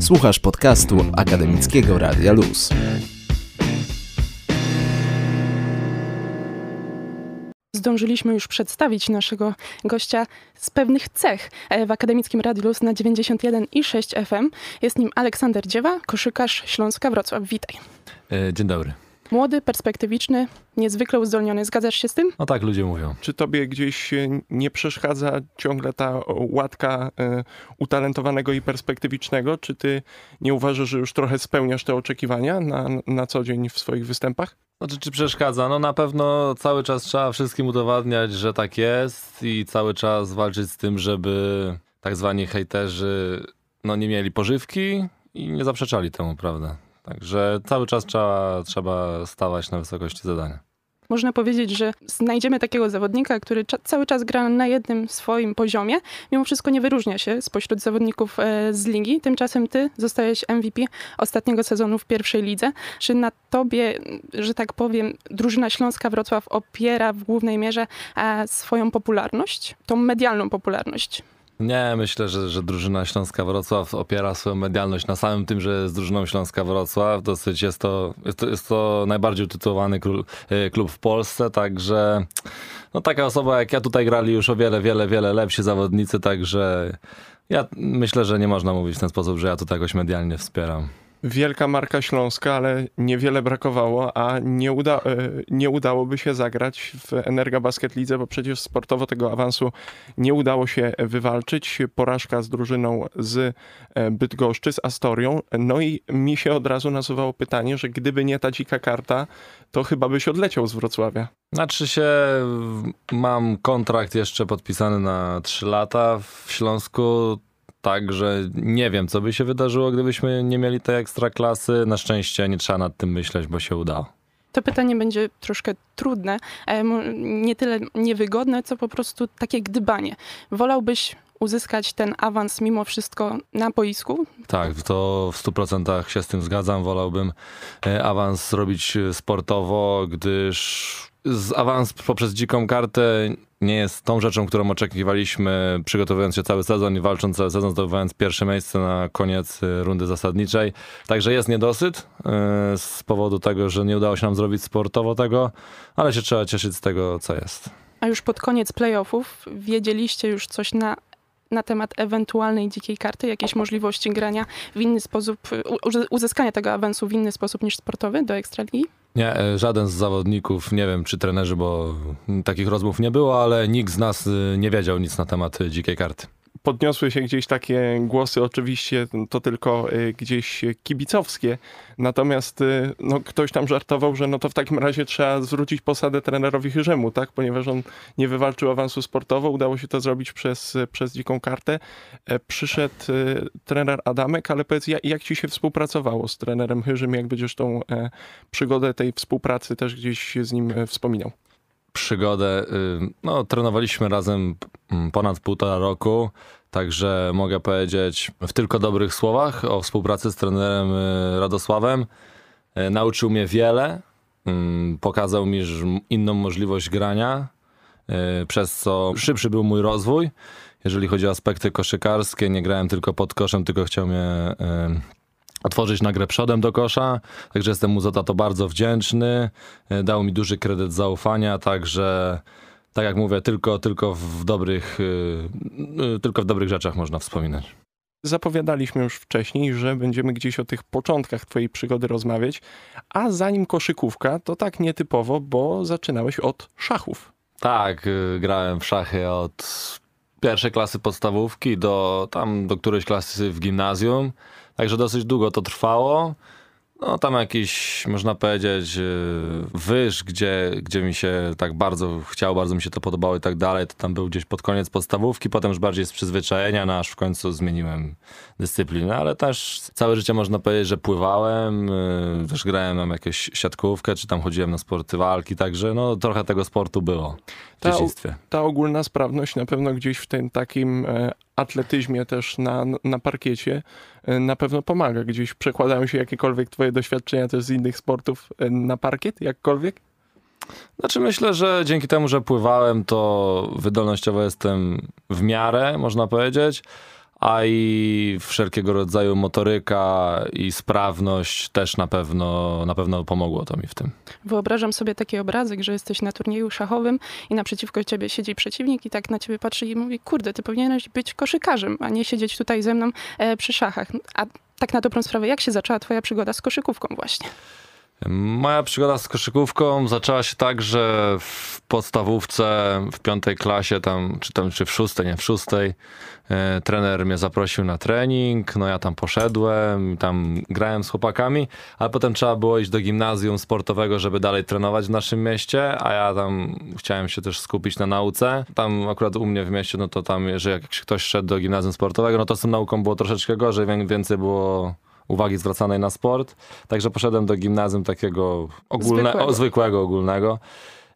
Słuchasz podcastu Akademickiego Radia Luz. Zdążyliśmy już przedstawić naszego gościa z pewnych cech e, w Akademickim Radiu Luz na 91 i 6 FM. Jest nim Aleksander Dziewa, koszykarz Śląska Wrocław. Witaj. E, dzień dobry. Młody, perspektywiczny, niezwykle uzdolniony. Zgadzasz się z tym? No tak ludzie mówią. Czy tobie gdzieś nie przeszkadza ciągle ta łatka y, utalentowanego i perspektywicznego? Czy ty nie uważasz, że już trochę spełniasz te oczekiwania na, na co dzień w swoich występach? Znaczy, czy przeszkadza? No na pewno cały czas trzeba wszystkim udowadniać, że tak jest i cały czas walczyć z tym, żeby tak zwani hejterzy no, nie mieli pożywki i nie zaprzeczali temu, prawda? Także cały czas trzeba, trzeba stawać na wysokości zadania. Można powiedzieć, że znajdziemy takiego zawodnika, który cały czas gra na jednym swoim poziomie. Mimo wszystko nie wyróżnia się spośród zawodników e, z ligi. Tymczasem ty zostałeś MVP ostatniego sezonu w pierwszej lidze. Czy na tobie, że tak powiem, drużyna Śląska Wrocław opiera w głównej mierze e, swoją popularność, tą medialną popularność? Nie, myślę, że, że drużyna Śląska Wrocław opiera swoją medialność na samym tym, że jest drużyną Śląska Wrocław. Dosyć jest to, jest to, jest to najbardziej utytułowany e, klub w Polsce, także no taka osoba jak ja tutaj grali już o wiele, wiele, wiele lepsi zawodnicy, także ja myślę, że nie można mówić w ten sposób, że ja tutaj jakoś medialnie wspieram wielka marka śląska, ale niewiele brakowało, a nie, uda, e, nie udałoby się zagrać w Energa Basket Lidze, bo przecież sportowo tego awansu nie udało się wywalczyć. Porażka z drużyną z e, Bydgoszczy, z Astorią. No i mi się od razu nasuwało pytanie, że gdyby nie ta dzika karta, to chyba byś odleciał z Wrocławia. Znaczy się, mam kontrakt jeszcze podpisany na 3 lata w Śląsku Także nie wiem, co by się wydarzyło, gdybyśmy nie mieli tej ekstraklasy. Na szczęście nie trzeba nad tym myśleć, bo się udało. To pytanie będzie troszkę trudne, e, nie tyle niewygodne, co po prostu takie gdybanie. Wolałbyś uzyskać ten awans mimo wszystko na boisku? Tak, to w 100% się z tym zgadzam. Wolałbym e, awans zrobić sportowo, gdyż z awans poprzez dziką kartę nie jest tą rzeczą, którą oczekiwaliśmy, przygotowując się cały sezon i walcząc cały sezon, zdobywając pierwsze miejsce na koniec y, rundy zasadniczej. Także jest niedosyt z powodu tego, że nie udało się nam zrobić sportowo tego, ale się trzeba cieszyć z tego, co jest. A już pod koniec playoffów wiedzieliście już coś na na temat ewentualnej dzikiej karty, jakieś możliwości grania w inny sposób, uzyskania tego awansu w inny sposób niż sportowy do Ekstraligi? Nie, e, żaden z zawodników, nie wiem czy trenerzy, bo takich rozmów nie było, ale nikt z nas y, nie wiedział nic na temat dzikiej karty podniosły się gdzieś takie głosy, oczywiście to tylko y, gdzieś kibicowskie, natomiast y, no, ktoś tam żartował, że no to w takim razie trzeba zwrócić posadę trenerowi Chyrzemu, tak? ponieważ on nie wywalczył awansu sportowo, udało się to zrobić przez, przez dziką kartę. E, przyszedł y, trener Adamek, ale powiedz, jak ci się współpracowało z trenerem Chyrzym, jak będziesz tą e, przygodę tej współpracy też gdzieś z nim e, wspominał? przygodę. No, trenowaliśmy razem mm, ponad półtora roku. Także mogę powiedzieć w tylko dobrych słowach o współpracy z trenerem y, Radosławem. Y, nauczył mnie wiele, mm, pokazał mi inną możliwość grania, y, przez co szybszy był mój rozwój. Jeżeli chodzi o aspekty koszykarskie, nie grałem tylko pod koszem, tylko chciał mnie otworzyć na grę przodem do kosza. Także jestem mu za to bardzo wdzięczny. Dał mi duży kredyt zaufania, także tak jak mówię, tylko, tylko, w dobrych, yy, tylko w dobrych rzeczach można wspominać. Zapowiadaliśmy już wcześniej, że będziemy gdzieś o tych początkach twojej przygody rozmawiać, a zanim koszykówka, to tak nietypowo, bo zaczynałeś od szachów. Tak, yy, grałem w szachy od pierwszej klasy podstawówki do tam do którejś klasy w gimnazjum, także dosyć długo to trwało. No tam jakiś, można powiedzieć, y, wyż, gdzie, gdzie mi się tak bardzo chciało, bardzo mi się to podobało i tak dalej, to tam był gdzieś pod koniec podstawówki, potem już bardziej z przyzwyczajenia, no aż w końcu zmieniłem dyscyplinę, ale też całe życie można powiedzieć, że pływałem, y, też grałem tam jakąś siatkówkę, czy tam chodziłem na sporty walki, także no trochę tego sportu było ta. Ta ogólna sprawność na pewno gdzieś w tym takim e, atletyzmie też na, na parkiecie e, na pewno pomaga. Gdzieś przekładają się jakiekolwiek twoje doświadczenia też z innych sportów e, na parkiet, jakkolwiek? Znaczy myślę, że dzięki temu, że pływałem, to wydolnościowo jestem w miarę, można powiedzieć, a i wszelkiego rodzaju motoryka i sprawność też na pewno, na pewno pomogło to mi w tym. Wyobrażam sobie taki obrazek, że jesteś na turnieju szachowym i naprzeciwko ciebie siedzi przeciwnik i tak na ciebie patrzy i mówi, kurde, ty powinieneś być koszykarzem, a nie siedzieć tutaj ze mną e, przy szachach. A tak na dobrą sprawę, jak się zaczęła twoja przygoda z koszykówką właśnie? Moja przygoda z koszykówką zaczęła się tak, że w podstawówce, w piątej klasie, tam, czy tam, czy w szóstej, nie, w szóstej, e, trener mnie zaprosił na trening, no ja tam poszedłem, tam grałem z chłopakami, ale potem trzeba było iść do gimnazjum sportowego, żeby dalej trenować w naszym mieście, a ja tam chciałem się też skupić na nauce. Tam akurat u mnie w mieście, no to tam, że jak ktoś szedł do gimnazjum sportowego, no to z tą nauką było troszeczkę gorzej, więcej było uwagi zwracanej na sport. Także poszedłem do gimnazjum takiego ogólne, Zwykłego. O, zwykłego, ogólnego.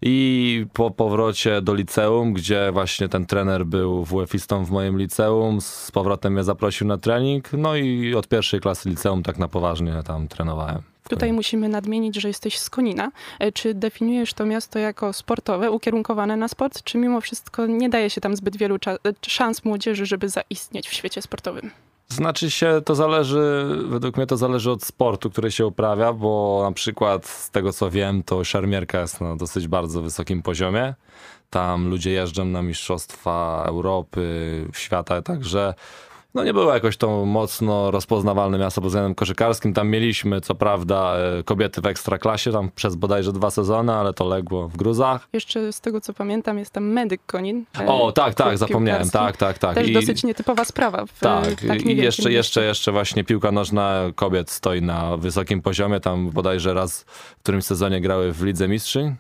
I po powrocie do liceum, gdzie właśnie ten trener był WF-istą w moim liceum, z powrotem mnie zaprosił na trening. No i od pierwszej klasy liceum tak na poważnie tam trenowałem. Tutaj musimy nadmienić, że jesteś z Konina. E, Czy definiujesz to miasto jako sportowe, ukierunkowane na sport, czy mimo wszystko nie daje się tam zbyt wielu e, szans młodzieży, żeby zaistnieć w świecie sportowym? Znaczy się, to zależy, według mnie to zależy od sportu, który się uprawia, bo na przykład z tego co wiem, to szermierka jest na dosyć bardzo wysokim poziomie. Tam ludzie jeżdżą na mistrzostwa Europy, świata, także no nie było jakoś to mocno rozpoznawalne miasto pod względem koszykarskim. Tam mieliśmy, co prawda, e, kobiety w ekstraklasie, tam przez bodajże dwa sezony, ale to legło w gruzach. Jeszcze z tego co pamiętam, jest tam medyk Konin. e, O, tak, tak, zapomniałem, tak, tak, tak. Też I- dosyć nietypowa sprawa. W, Tak, tak i jeszcze, jeszcze, jeszcze właśnie piłka nożna kobiet stoi na wysokim poziomie. Tam bodajże raz w którymś sezonie grały w Lidze Mistrzyń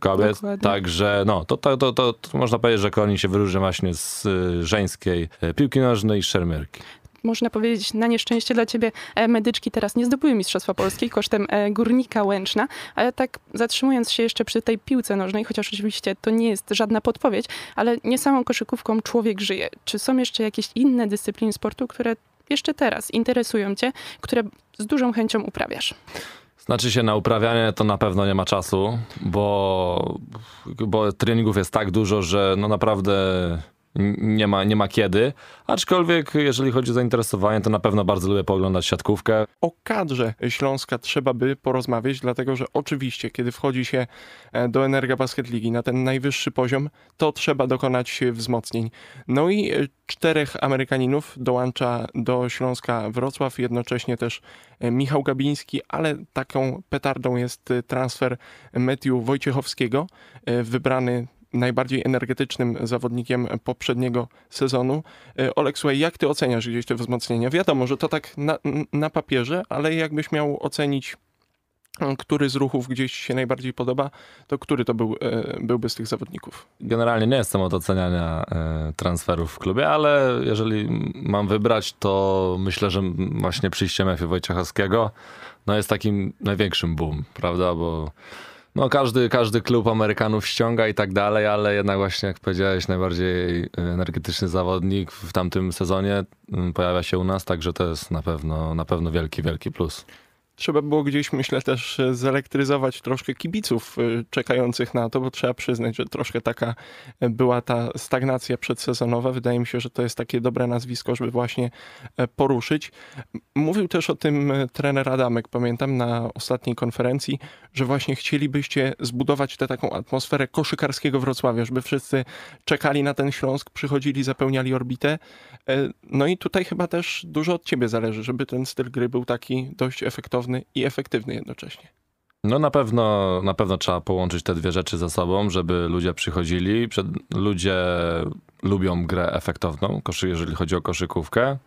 kobiet. Dokładnie. Także no, to, to, to, to, to można powiedzieć, że Konin się wyróżnia właśnie z y, żeńskiej y, piłki nożnej i szermierki. Można powiedzieć, na nieszczęście dla ciebie e, medyczki teraz nie zdobyły Mistrzostwa Polski kosztem e, Górnika Łęczna, ale tak zatrzymując się jeszcze przy tej piłce nożnej, chociaż oczywiście to nie jest żadna podpowiedź, ale nie samą koszykówką człowiek żyje. Czy są jeszcze jakieś inne dyscypliny sportu, które jeszcze teraz interesują cię, które z dużą chęcią uprawiasz? Znaczy się na uprawianie to na pewno nie ma czasu, bo, bo treningów jest tak dużo, że no naprawdę nie ma, nie ma kiedy. Aczkolwiek jeżeli chodzi o zainteresowanie, to na pewno bardzo lubię pooglądać siatkówkę. O kadrze Śląska trzeba by porozmawiać, dlatego że oczywiście, kiedy wchodzi się e, do Energa Basket Ligi na ten najwyższy poziom, to trzeba dokonać e, wzmocnień. No i e, czterech Amerykaninów dołącza do Śląska Wrocław, jednocześnie też Michał Gabiński, ale taką petardą jest transfer Matthew Wojciechowskiego, wybrany najbardziej energetycznym zawodnikiem poprzedniego sezonu. E, Olek, słuchaj, jak ty oceniasz gdzieś te wzmocnienia? Wiadomo, że to tak na, na papierze, ale jakbyś miał ocenić, e, który z ruchów gdzieś się najbardziej podoba, to który to był, e, byłby z tych zawodników? Generalnie nie jestem od oceniania transferów w klubie, ale jeżeli mam wybrać, to myślę, że właśnie przyjście Mefie Wojciechowskiego no jest takim największym boom, prawda, bo no każdy, każdy klub Amerykanów ściąga i tak dalej, ale jednak właśnie jak powiedziałeś, najbardziej energetyczny zawodnik w tamtym sezonie mm, pojawia się u nas, także to jest na pewno, na pewno wielki, wielki plus. Trzeba było gdzieś, myślę, też zelektryzować troszkę kibiców e, czekających na to, bo trzeba przyznać, że troszkę taka e, była ta stagnacja przedsezonowa. Wydaje mi się, że to jest takie dobre nazwisko, żeby właśnie e, poruszyć. Mówił też o tym e, trener Adamek, pamiętam, na ostatniej konferencji, że właśnie chcielibyście zbudować tę taką atmosferę koszykarskiego Wrocławia, żeby wszyscy czekali na ten Śląsk, przychodzili, zapełniali orbitę. No i tutaj chyba też dużo od ciebie zależy, żeby ten styl gry był taki dość efektowny i efektywny jednocześnie. No na pewno, na pewno trzeba połączyć te dwie rzeczy ze sobą, żeby ludzie przychodzili. Ludzie lubią grę efektowną, jeżeli chodzi o koszykówkę.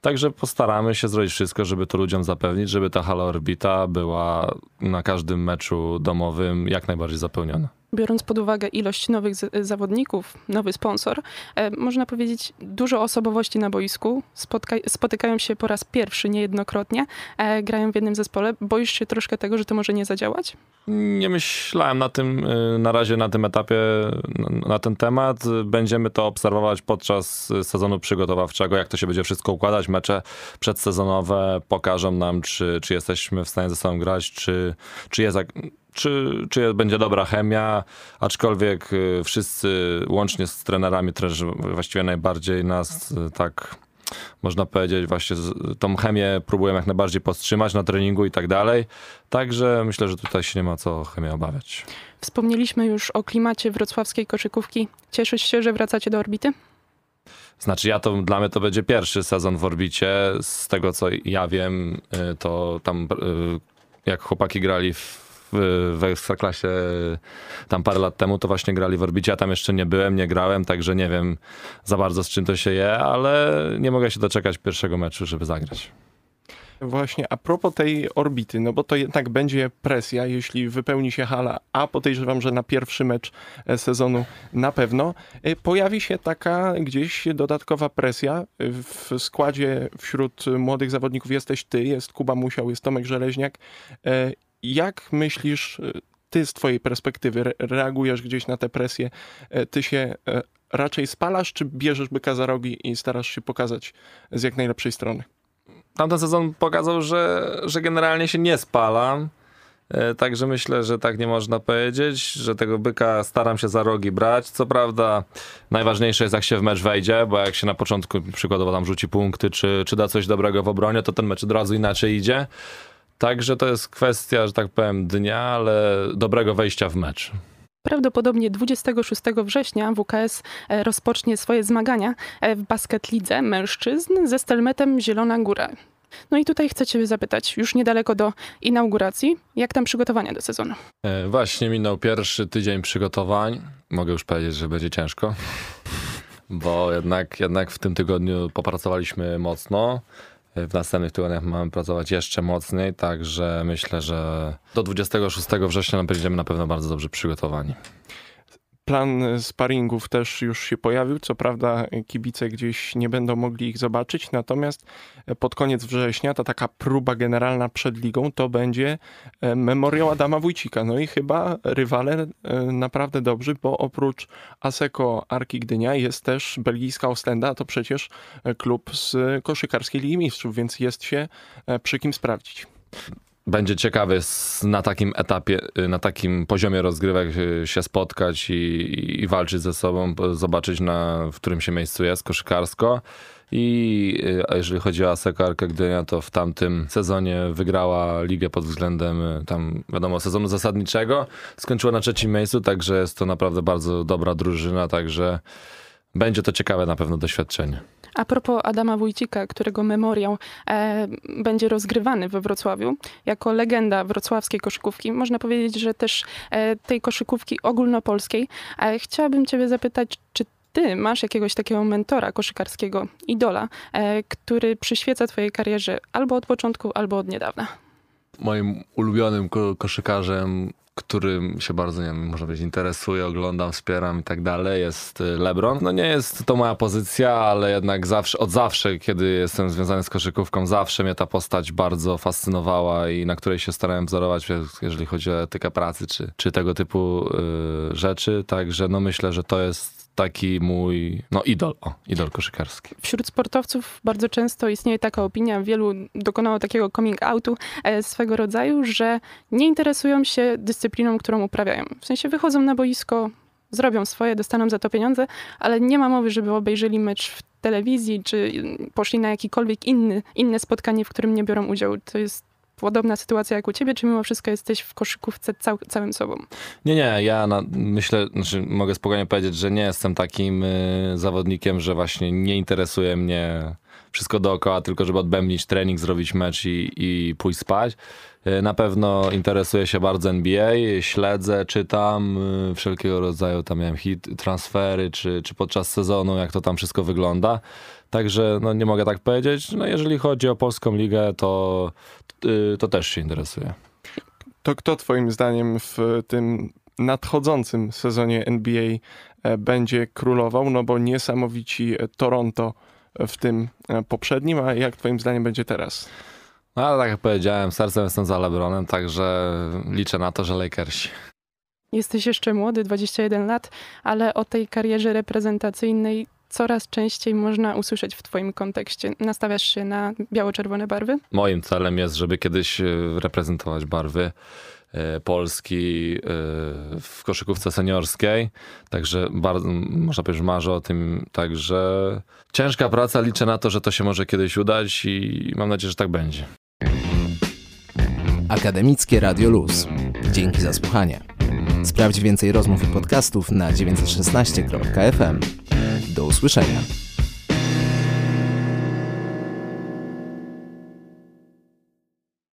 Także postaramy się zrobić wszystko, żeby to ludziom zapewnić, żeby ta hala orbita była na każdym meczu domowym jak najbardziej zapełniona. Biorąc pod uwagę ilość nowych zawodników, nowy sponsor, e, można powiedzieć dużo osobowości na boisku, spotka- spotykają się po raz pierwszy niejednokrotnie, e, grają w jednym zespole. Boisz się troszkę tego, że to może nie zadziałać? Nie myślałem na tym, y, na razie na tym etapie, na- ten temat. Będziemy to obserwować podczas sezonu przygotowawczego, jak to się będzie wszystko układać. Mecze przedsezonowe pokażą nam, czy, czy jesteśmy w stanie ze sobą grać, czy, czy jest czy, czy będzie dobra chemia, aczkolwiek y, wszyscy łącznie z trenerami, trenerzy właściwie najbardziej nas y, tak można powiedzieć, właśnie tą chemię próbuję jak najbardziej powstrzymać na treningu i tak dalej. Także myślę, że tutaj się nie ma co chemię obawiać. Wspomnieliśmy już o klimacie wrocławskiej koszykówki. Cieszysz się, że wracacie do orbity? Znaczy ja to, dla mnie to będzie pierwszy sezon w orbicie. Z tego co ja wiem, y, to tam jak chłopaki grali w, w, Ekstraklasie y, tam parę lat temu, to właśnie grali w orbicie. Ja tam jeszcze nie byłem, nie grałem, także nie wiem za bardzo z czym to się je, ale nie mogę się doczekać pierwszego meczu, żeby zagrać. Właśnie a propos tej orbity, no bo to jednak będzie presja, jeśli wypełni się hala, a podejrzewam, że na pierwszy mecz e, sezonu na pewno, e, pojawi się taka gdzieś dodatkowa presja. E, W składzie wśród młodych zawodników jesteś ty, jest Kuba Musiał, jest Tomek Żeleźniak. Jak myślisz, e, ty z twojej perspektywy re- reagujesz gdzieś na tę presję? E, Ty się e, raczej spalasz, czy bierzesz byka za rogi i starasz się pokazać z jak najlepszej strony? Tamten sezon pokazał, że, że generalnie się nie spalam. Także myślę, że tak nie można powiedzieć, że tego byka staram się za rogi brać. Co prawda najważniejsze jest jak się w mecz wejdzie, bo jak się na początku przykładowo tam rzuci punkty, czy, czy da coś dobrego w obronie, to ten mecz od razu inaczej idzie. Także to jest kwestia, że tak powiem, dnia, ale dobrego wejścia w mecz. Prawdopodobnie 26 września WKS e, rozpocznie swoje zmagania e, w basket lidze mężczyzn ze Stelmetem Zielona Góra. No i tutaj chcę cię zapytać, już niedaleko do inauguracji, jak tam przygotowania do sezonu? E, Właśnie minął pierwszy tydzień przygotowań. Mogę już powiedzieć, że będzie ciężko, bo jednak, jednak w tym tygodniu popracowaliśmy mocno. W następnych tygodniach mamy pracować jeszcze mocniej, także myślę, że do 26 września będziemy na pewno bardzo dobrze przygotowani. Plan sparingów też już się pojawił. Co prawda, kibice gdzieś nie będą mogli ich zobaczyć, natomiast pod koniec września ta taka próba generalna przed ligą to będzie e, memoriał Adama Wójcika. No i chyba rywale e, naprawdę dobrzy, bo oprócz Aseko Arki Gdynia jest też belgijska Ostenda, a to przecież e, klub z koszykarskiej Ligi Mistrzów, więc jest się e, przy kim sprawdzić. Będzie ciekawy na takim etapie, y, na takim poziomie rozgrywek y, się spotkać i, i walczyć ze sobą, zobaczyć na w którym się miejscu jest koszykarsko. I y, jeżeli chodzi o Aseko Arkę Gdynia, to w tamtym sezonie wygrała ligę pod względem tam, wiadomo, sezonu zasadniczego. Skończyła na trzecim miejscu, także jest to naprawdę bardzo dobra drużyna, także będzie to ciekawe na pewno doświadczenie. A propos Adama Wójcika, którego memoriał e, będzie rozgrywany we Wrocławiu, jako legenda wrocławskiej koszykówki, można powiedzieć, że też e, tej koszykówki ogólnopolskiej. E, chciałabym ciebie zapytać, czy ty masz jakiegoś takiego mentora koszykarskiego, idola, e, który przyświeca twojej karierze albo od początku, albo od niedawna? moim ulubionym ko- koszykarzem, którym się bardzo, nie wiem, można powiedzieć, interesuję, oglądam, wspieram i tak dalej, jest y, LeBron. No nie jest to moja pozycja, ale jednak zawsze, od zawsze, kiedy jestem związany z koszykówką, zawsze mnie ta postać bardzo fascynowała i na której się starałem wzorować, jeżeli chodzi o etykę pracy, czy, czy tego typu y, rzeczy. Także no myślę, że to jest taki mój, no idol, o, idol koszykarski. Wśród sportowców bardzo często istnieje taka opinia, wielu dokonało takiego coming outu e, swego rodzaju, że nie interesują się dyscypliną, którą uprawiają. W sensie wychodzą na boisko, zrobią swoje, dostaną za to pieniądze, ale nie ma mowy, żeby obejrzeli mecz w telewizji, czy poszli na jakikolwiek inny, inne spotkanie, w którym nie biorą udziału. To jest podobna sytuacja jak u ciebie, czy mimo wszystko jesteś w koszykówce cał, całym sobą? Nie, nie, ja na, myślę, znaczy mogę spokojnie powiedzieć, że nie jestem takim y, zawodnikiem, że właśnie nie interesuje mnie wszystko dookoła, tylko żeby odbębnić trening, zrobić mecz i, i pójść spać. Y, Na pewno interesuję się bardzo NBA, śledzę, czytam y, wszelkiego rodzaju, tam miałem hit, transfery, czy, czy podczas sezonu, jak to tam wszystko wygląda. Także no, nie mogę tak powiedzieć. No, jeżeli chodzi o polską ligę, to, y, to też się interesuję. To kto twoim zdaniem w tym nadchodzącym sezonie NBA e, będzie królował? No bo niesamowici e, Toronto w tym e, poprzednim, a jak twoim zdaniem będzie teraz? No, ale tak jak powiedziałem, sercem jestem za LeBronem, także liczę na to, że Lakersi. Jesteś jeszcze młody, 21 lat, ale o tej karierze reprezentacyjnej coraz częściej można usłyszeć w twoim kontekście. Nastawiasz się na biało-czerwone barwy? Moim celem jest, żeby kiedyś y, reprezentować barwy e, Polski e, w koszykówce seniorskiej. Także bardzo, można powiedzieć, marzę o tym. Także ciężka praca, liczę na to, że to się może kiedyś udać i mam nadzieję, że tak będzie. Akademickie Radio Luz. Dzięki za słuchanie. Sprawdź więcej rozmów i podcastów na 916.fm. Do usłyszenia.